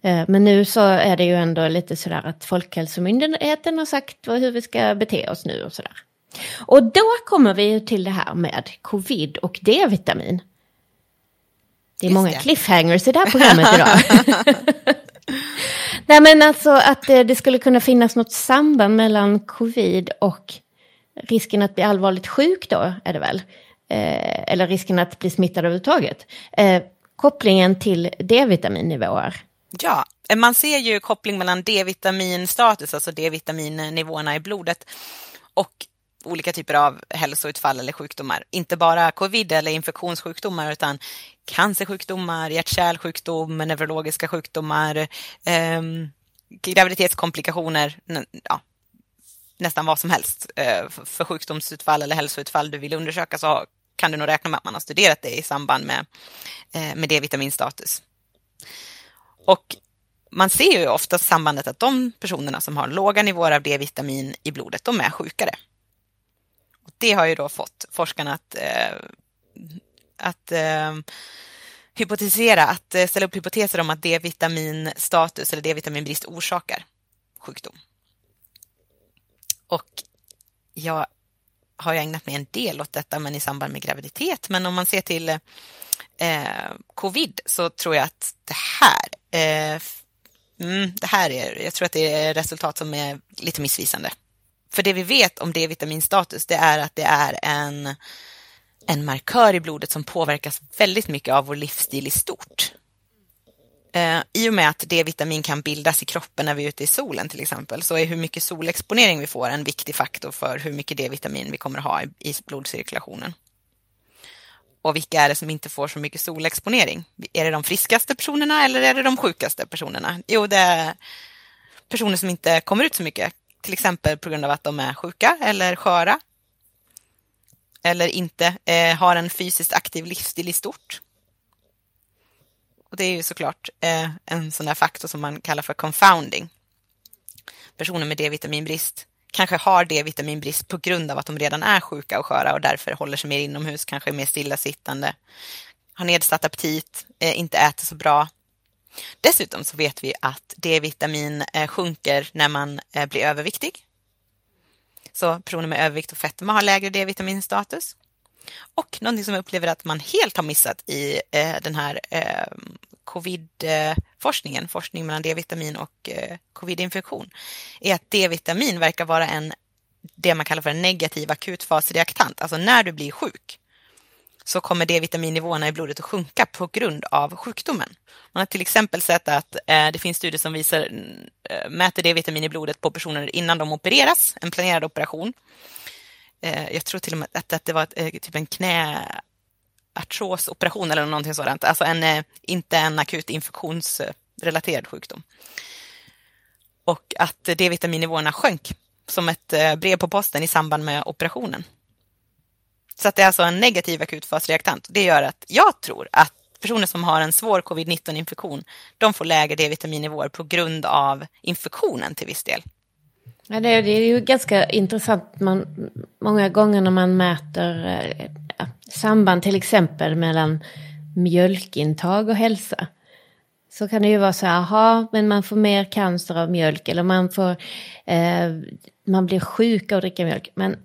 Eh, men nu så är det ju ändå lite sådär att Folkhälsomyndigheten har sagt hur vi ska bete oss nu och sådär. Och då kommer vi till det här med covid och D-vitamin. Det är Just många det. cliffhangers i det här programmet idag. Nej men alltså att det skulle kunna finnas något samband mellan covid och risken att bli allvarligt sjuk då är det väl. Eh, eller risken att bli smittad överhuvudtaget. Eh, kopplingen till D-vitaminnivåer. Ja, eh, man ser ju koppling mellan D-vitaminstatus, alltså D-vitaminnivåerna i blodet och olika typer av hälsoutfall eller sjukdomar. Inte bara covid eller infektionssjukdomar utan cancersjukdomar, hjärt-kärlsjukdom, neurologiska sjukdomar, eh, graviditetskomplikationer, ja, nästan vad som helst eh, för sjukdomsutfall eller hälsoutfall du vill undersöka så kan du nog räkna med att man har studerat det i samband med, eh, med D-vitaminstatus. Och man ser ju ofta sambandet att de personerna som har låga nivåer av D-vitamin i blodet, de är sjukare. Det har ju då fått forskarna att, eh, Ehm, att eh, hypotisera, att ställa upp hypoteser om att D-vitaminstatus eller D-vitaminbrist orsakar sjukdom. Och jag har ju ägnat mig en del åt detta, men i samband med graviditet. Men om man ser till eh, covid så tror jag att det här eh, Mm, det här är, jag tror att det är resultat som är lite missvisande. För det vi vet om D-vitaminstatus, det är att det är en, en markör i blodet som påverkas väldigt mycket av vår livsstil i stort. Eh, I och med att D-vitamin kan bildas i kroppen när vi är ute i solen till exempel, så är hur mycket solexponering vi får en viktig faktor för hur mycket D-vitamin vi kommer att ha i, i blodcirkulationen. Och vilka är det som inte får så mycket solexponering? Är det de friskaste personerna eller är det de sjukaste personerna? Jo, det är personer som inte kommer ut så mycket, till exempel på grund av att de är sjuka eller sköra. Eller inte eh, har en fysiskt aktiv livsstil i stort. Och det är ju såklart eh, en sån där faktor som man kallar för confounding. Personer med D-vitaminbrist kanske har D-vitaminbrist på grund av att de redan är sjuka och sköra och därför håller sig mer inomhus, kanske är mer stillasittande, har nedsatt aptit, eh, inte äter så bra. Dessutom så vet vi att D-vitamin eh, sjunker när man eh, blir överviktig. Så personer med övervikt och fetma har lägre D-vitaminstatus. Och någonting som jag upplever att man helt har missat i eh, den här eh, covid-forskningen, forskning mellan D-vitamin och eh, covid-infektion, är att D-vitamin verkar vara en, det man kallar för en negativ akutfasreaktant. Alltså när du blir sjuk så kommer D-vitaminnivåerna i blodet att sjunka på grund av sjukdomen. Man har till exempel sett att eh, det finns studier som visar, eh, mäter D-vitamin i blodet på personer innan de opereras, en planerad operation. Eh, jag tror till och med att, att det var ett, eh, typ en knäartrosoperation eller någonting sådant. Alltså en, eh, inte en akut infektionsrelaterad sjukdom. Och att D-vitaminnivåerna sjönk som ett eh, brev på posten i samband med operationen. Så att det är alltså en negativ akutfasreaktant. Det gör att jag tror att personer som har en svår covid-19-infektion, de får lägre D-vitaminnivåer på grund av infektionen till viss del. Ja, det, är, det är ju ganska intressant. Man, många gånger när man mäter eh, ja, samband till exempel mellan mjölkintag och hälsa. Så kan det ju vara så här, aha, men man får mer cancer av mjölk eller man, får, eh, man blir sjuk av att dricka mjölk. Men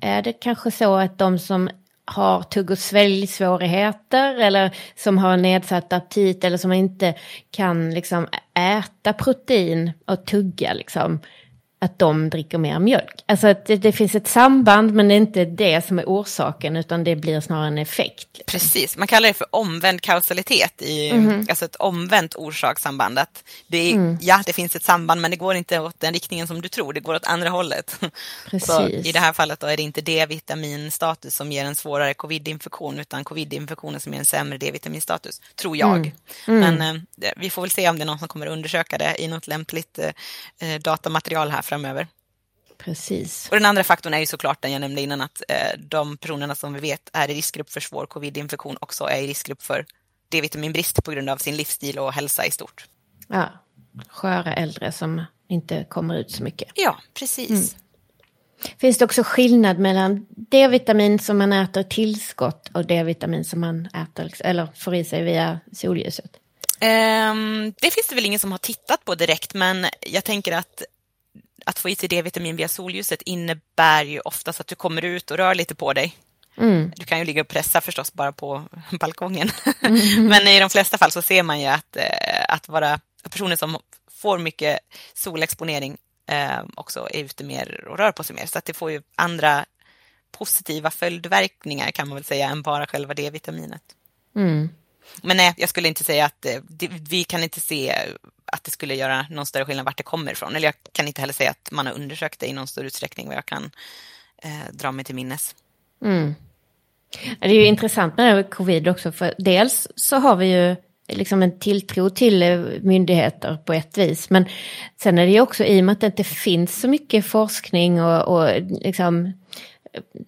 är det kanske så att de som har tugg och sväljsvårigheter eller som har nedsatt aptit eller som inte kan liksom äta protein och tugga liksom att de dricker mer mjölk. Alltså att det, det, finns ett samband men det är inte det som är orsaken utan det blir snarare en effekt. Liksom. Precis, man kallar det för omvänd kausalitet, i, mm. alltså ett omvänt orsakssamband. Att det är, mm. Ja, det finns ett samband men det går inte åt den riktningen som du tror, det går åt andra hållet. Precis. Så I det här fallet då är det inte D-vitaminstatus som ger en svårare covid-infektion utan covid-infektionen som ger en sämre D-vitaminstatus, tror jag. Mm. mm. Men eh, vi får väl se om det är någon som kommer undersöka det i något lämpligt eh, eh datamaterial här framöver. Precis. Och den andra faktorn är ju såklart den jag nämnde innan att eh, de personerna som vi vet är i riskgrupp för svår covid-infektion också är i riskgrupp för D-vitaminbrist på grund av sin livsstil och hälsa i stort. Ja, sköra äldre som inte kommer ut så mycket. Ja, precis. Mm. Finns det också skillnad mellan D-vitamin som man äter tillskott och D-vitamin som man äter eller får i sig via solljuset? Um, det finns det väl ingen som har tittat på direkt, men jag tänker att att få i sig D-vitamin via solljuset innebär ju oftast att du kommer ut och rör lite på dig. Mm. Du kan ju ligga och pressa förstås bara på balkongen. Mm. Men i de flesta fall så ser man ju att, eh, att vara personer som får mycket solexponering eh, också är ute mer och rör på sig mer. Så att det får ju andra positiva följdverkningar kan man väl säga än bara själva D-vitaminet. Mm. Men nej, jag skulle inte säga att eh, det, vi kan inte se att det skulle göra någon större skillnad vart det kommer ifrån. Eller jag kan inte heller säga att man har undersökt det i någon större utsträckning vad jag kan eh, dra mig till minnes. Mm. Det är ju intressant med covid också, för dels så har vi ju liksom en tilltro till eh, myndigheter på ett vis. Men sen är det ju också i och med att det inte finns så mycket forskning och, och liksom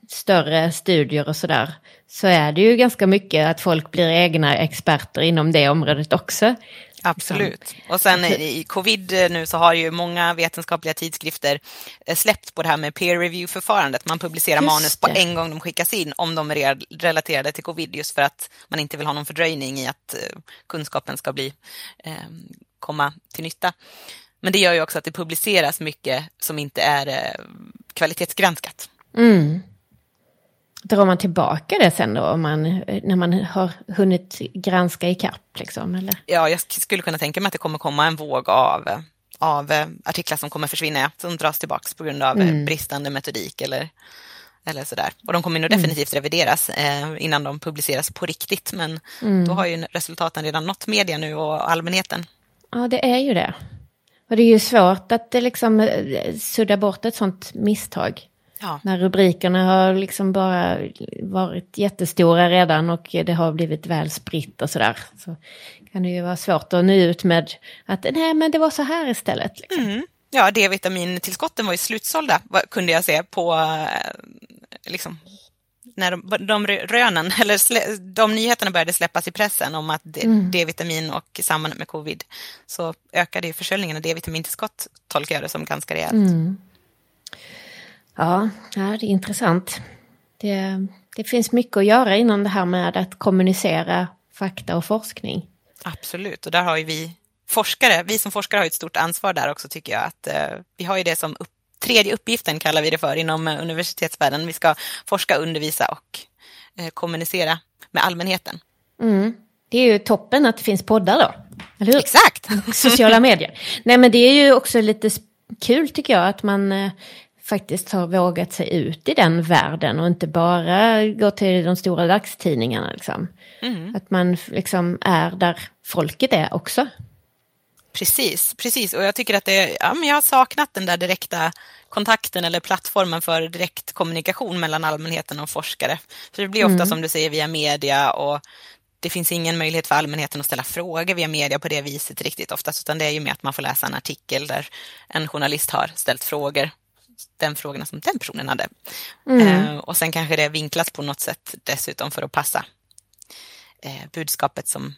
större studier och sådär. Så är det ju ganska mycket att folk blir egna experter inom det området också. Absolut. Och sen i covid nu så har ju många vetenskapliga tidskrifter eh, släppt på det här med peer review-förfarandet. Man publicerar just manus på en gång de skickas in om de är relaterade till covid just för att man inte vill ha någon fördröjning i att eh, kunskapen ska bli, eh, komma till nytta. Men det gör ju också att det publiceras mycket som inte är kvalitetsgranskat. Mm. Drar man tillbaka det sen då, om man, när man har hunnit granska ikapp? Liksom, eller? Ja, jag skulle kunna tänka mig att det kommer komma en våg av, av artiklar som kommer försvinna, som dras tillbaka på grund av mm. bristande metodik eller, eller sådär. Och de kommer nog mm. definitivt mm. revideras eh, innan de publiceras på riktigt, men mm. då har ju resultaten redan nått media nu och allmänheten. Ja, det är ju det. Och det är ju svårt att det liksom eh, sudda bort ett sånt misstag. Ja. När rubrikerna har liksom bara varit jättestora redan och det har blivit väl spritt och sådär. Så kan det ju vara svårt att nå ut med att nej men det var så här istället. Liksom. Mm. Ja, D-vitamintillskotten var ju slutsålda kunde jag se på eh, liksom, när de, de rönen, eller de nyheterna började släppas i pressen om att D-vitamin mm. och sambandet med covid så ökade ju försäljningen av D-vitamintillskott, tolkar jag det som ganska rejält. Mm. Ja, det är intressant. Det, det finns mycket att göra inom det här med att kommunicera fakta och forskning. Absolut, och där har ju vi forskare, vi som forskare har ett stort ansvar där också tycker jag. att eh, Vi har ju det som upp, tredje uppgiften kallar vi det för inom eh, universitetsvärlden. Vi ska forska, undervisa och eh, kommunicera med allmänheten. Mm. Det är ju toppen att det finns poddar då. Eller hur? Exakt! Sociala medier. Nej men det är ju också lite kul tycker jag att man eh, faktiskt har vågat sig ut i den världen och inte bara gå till de stora dagstidningarna. Liksom. Mm. Att man liksom är där folket är också. Precis, precis. Och jag tycker att det, ja, men jag har saknat den där direkta kontakten eller plattformen för direktkommunikation mellan allmänheten och forskare. För det blir ofta mm. som du säger via media och det finns ingen möjlighet för allmänheten att ställa frågor via media på det viset riktigt oftast, utan det är ju mer att man får läsa en artikel där en journalist har ställt frågor den frågorna som den personen hade. Mm. Eh, och sen kanske det vinklas på något sätt dessutom för att passa eh, budskapet som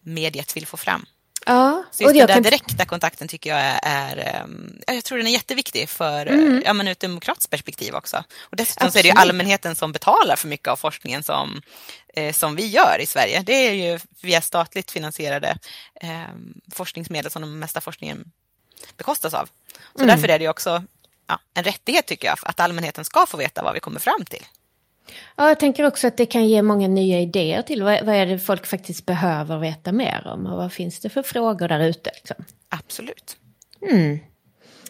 mediet vill få fram. Ja, så just den där kan... direkta kontakten tycker jag är, um, jag tror den är jätteviktig för, mm. ja men ur ett demokratiskt perspektiv också. Och dessutom Absolut. så är det ju allmänheten som betalar för mycket av forskningen som, eh, som vi gör i Sverige. Det är ju via statligt finansierade eh, forskningsmedel som den mesta forskningen bekostas av. Så mm. därför är det ju också ja, en rättighet tycker jag, att allmänheten ska få veta vad vi kommer fram till. Ja, jag tänker också att det kan ge många nya idéer till vad, vad är det folk faktiskt behöver veta mer om och vad finns det för frågor där ute? Liksom. Absolut. Mm.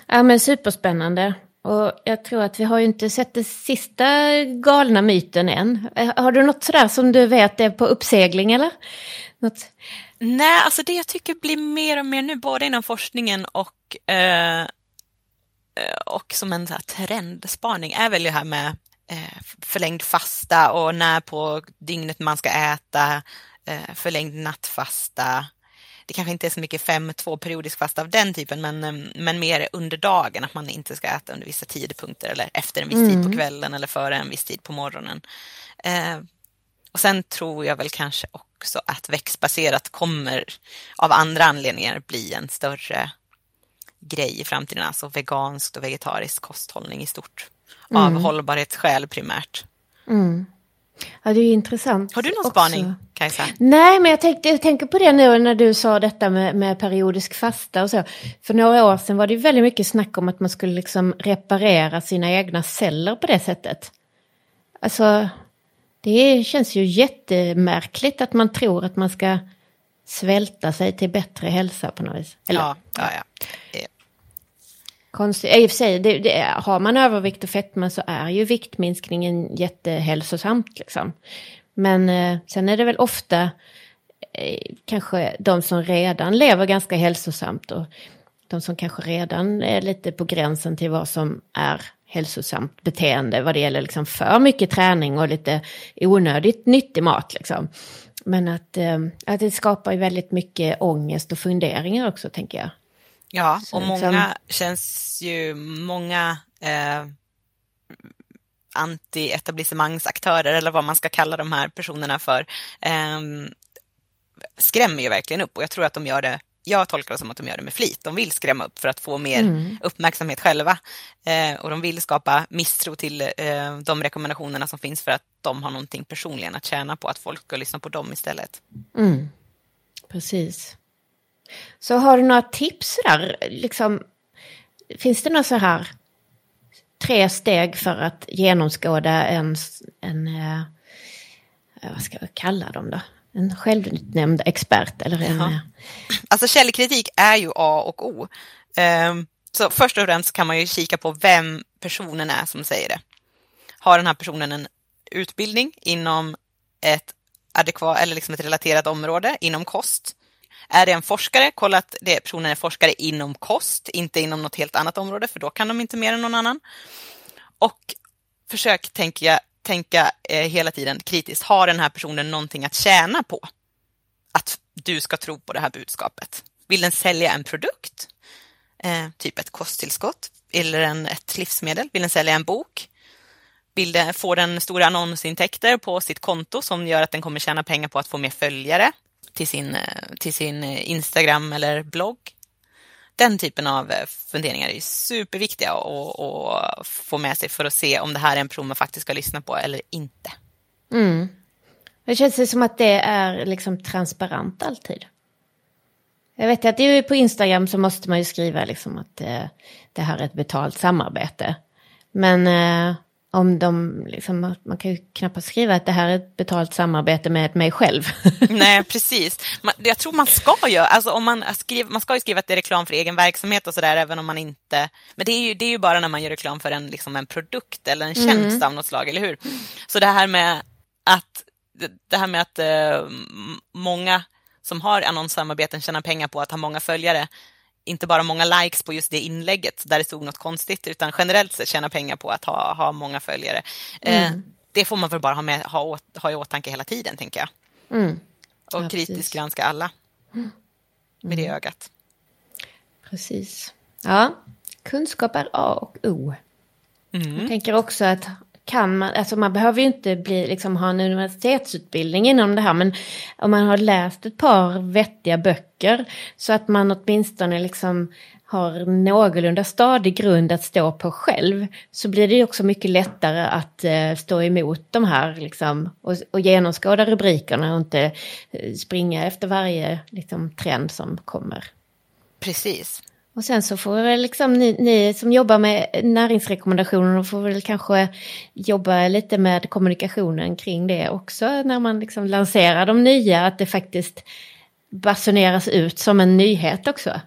Ja, men superspännande. Och jag tror att vi har ju inte sett den sista galna myten än. Har du något sådär som du vet är på uppsegling eller? Något? Nej, alltså det jag tycker blir mer och mer nu, både inom forskningen och Eh, och som en så trendspaning är väl det här med eh, förlängd fasta och när på dygnet man ska äta, eh, förlängd nattfasta. Det kanske inte är så mycket 5-2 periodisk fasta av den typen, men, men mer under dagen, att man inte ska äta under vissa tidpunkter eller efter en viss mm. tid på mm. kvällen eller före en viss tid på morgonen. och sen tror jag väl kanske också att växtbaserat kommer av andra anledningar bli en större grej i framtiden, alltså veganskt och vegetarisk kosthållning i stort. Av mm. hållbarhetsskäl primärt. Mm. Ja, det är intressant. Har du någon också. spaning, Kajsa? Nej, men jag, tänkte, jag tänker på det nu när du sa detta med, med, periodisk fasta och så. För några år sedan var det väldigt mycket snack om att man skulle liksom reparera sina egna celler på det sättet. Alltså, det känns ju jättemärkligt att man tror att man ska svälta sig till bättre hälsa på något vis. Eller, ja, ja, ja. Konstigt. I och för sig, det, det, har man övervikt och fetma så är ju viktminskningen jättehälsosamt. Liksom. Men eh, sen är det väl ofta eh, kanske de som redan lever ganska hälsosamt och de som kanske redan är lite på gränsen till vad som är hälsosamt beteende vad det gäller liksom för mycket träning och lite onödigt nyttig mat. Liksom. Men att, eh, att det skapar ju väldigt mycket ångest och funderingar också tänker jag. Ja, och många känns ju, många eh, anti-etablissemangsaktörer eller vad man ska kalla de här personerna för eh, skrämmer ju verkligen upp och jag tror att de gör det jag tolkar det som att de gör det med flit. De vill skrämma upp för att få mer mm. uppmärksamhet själva. Eh, och de vill skapa misstro till eh, de rekommendationerna som finns för att de har någonting personligen att tjäna på, att folk ska lyssna på dem istället. Mm. Precis. Så har du några tips där? Liksom, finns det några så här tre steg för att genomskåda en, en eh, vad ska jag kalla dem då? En självutnämnd expert eller en... Ja. Alltså källkritik är ju A och O. Um, så först och främst kan man ju kika på vem personen är som säger det. Har den här personen en utbildning inom ett adekvat eller liksom ett relaterat område inom kost? Är det en forskare, kolla att det, personen är forskare inom kost, inte inom något helt annat område, för då kan de inte mer än någon annan. Och försök tänka, tänka eh, hela tiden kritiskt, har den här personen någonting att tjäna på? Att du ska tro på det här budskapet. Vill den sälja en produkt? Eh, typ ett kosttillskott eller en, ett livsmedel? Vill den sälja en bok? Vill den, får den stora annonsintäkter på sitt konto som gör att den kommer tjäna pengar på att få mer följare till sin, eh, till sin eh, Instagram eller blogg? Den typen av eh, funderingar är superviktiga att få med sig för att se om det här är en person man faktiskt ska lyssna på eller inte. Mm. Det känns som att det är liksom transparent alltid. Jag vet att det är på Instagram så måste man ju skriva liksom att det, det här är ett betalt samarbete. Men eh, om de, liksom, man kan ju knappast skriva att det här är ett betalt samarbete med mig själv. Nej, precis. jag tror man ska göra, alltså om man, skriver, man ska ju skriva att det är reklam för egen verksamhet och sådär, även om man inte, men det är ju, det är ju bara när man gör reklam för en, liksom en produkt eller en tjänst mm. av något slag, eller hur? Så det här med att, det här med att uh, många som har annonssamarbeten tjänar pengar på att ha många följare, inte bara många likes på just det inlägget där det stod något konstigt, utan generellt sett tjäna pengar på att ha, ha många följare. Eh, mm. Eh, det får man väl bara ha, med, ha, åt, ha i åtanke hela tiden, tänker jag. Mm. Och ja, kritiskt precis. granska alla mm. med det ögat. Precis. Ja, kunskap är A och O. Mm. Jag tänker också att kan man, alltså man behöver ju inte bli, liksom, ha en universitetsutbildning inom det här, men om man har läst ett par vettiga böcker så att man åtminstone liksom har någorlunda stadig grund att stå på själv så blir det ju också mycket lättare att eh, stå emot de här liksom, och, och genomskåda rubrikerna och inte eh, springa efter varje liksom, trend som kommer. Precis. Och sen så får väl liksom ni, ni som jobbar med näringsrekommendationer får väl kanske jobba lite med kommunikationen kring det också när man liksom lanserar de nya, att det faktiskt basuneras ut som en nyhet också.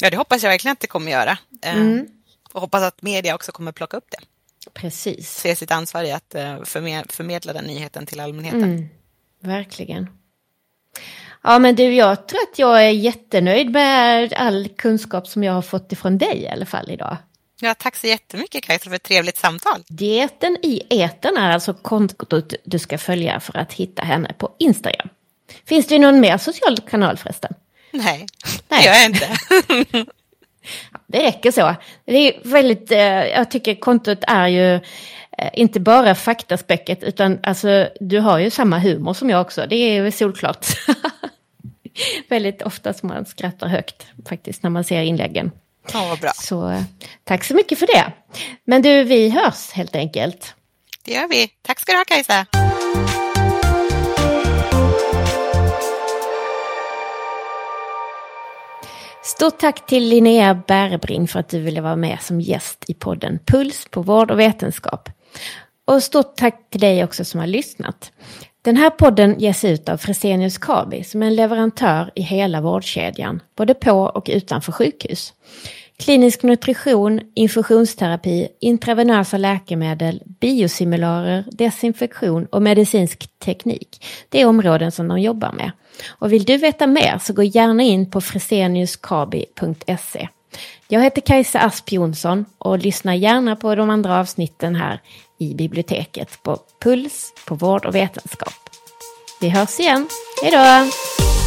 Ja, det hoppas jag verkligen att det kommer göra. Eh, mm. Och hoppas att media också kommer plocka upp det. Precis. Se sitt ansvar i att eh, förmedla den nyheten till allmänheten. Mm. Verkligen. Ja men du, jag tror att jag är jättenöjd med all kunskap som jag har fått ifrån dig i alla fall idag. Ja, tack så jättemycket Kajsa för ett trevligt samtal. Dieten i eten är alltså kontot du ska följa för att hitta henne på Instagram. Finns det någon mer social kanal förresten? Nej, Nej. det gör jag inte. det räcker så. Det är väldigt, eh, jag tycker kontot är ju eh, inte bara faktaspäcket utan alltså du har ju samma humor som jag också. Det är solklart. väldigt ofta som man skrattar högt faktiskt när man ser inläggen. Ja, vad bra. Så eh, tack så mycket för det. Men du, vi hörs helt enkelt. Det gör vi. Tack ska du ha Kajsa. Stort tack till Linnea Bärbring för att du ville vara med som gäst i podden Puls på vård och vetenskap. Och stort tack till dig också som har lyssnat. Den här podden ges ut av Fresenius Kabi som är en leverantör i hela vårdkedjan, både på och utanför sjukhus. Klinisk nutrition, infusionsterapi, intravenösa läkemedel, biosimularer, desinfektion och medicinsk teknik. Det är områden som de jobbar med. Och vill du veta mer så gå gärna in på freseniuskabi.se. Jag heter Kajsa Asp Jonsson och lyssna gärna på de andra avsnitten här i biblioteket på Puls på vård och vetenskap. Vi hörs igen. Hej då!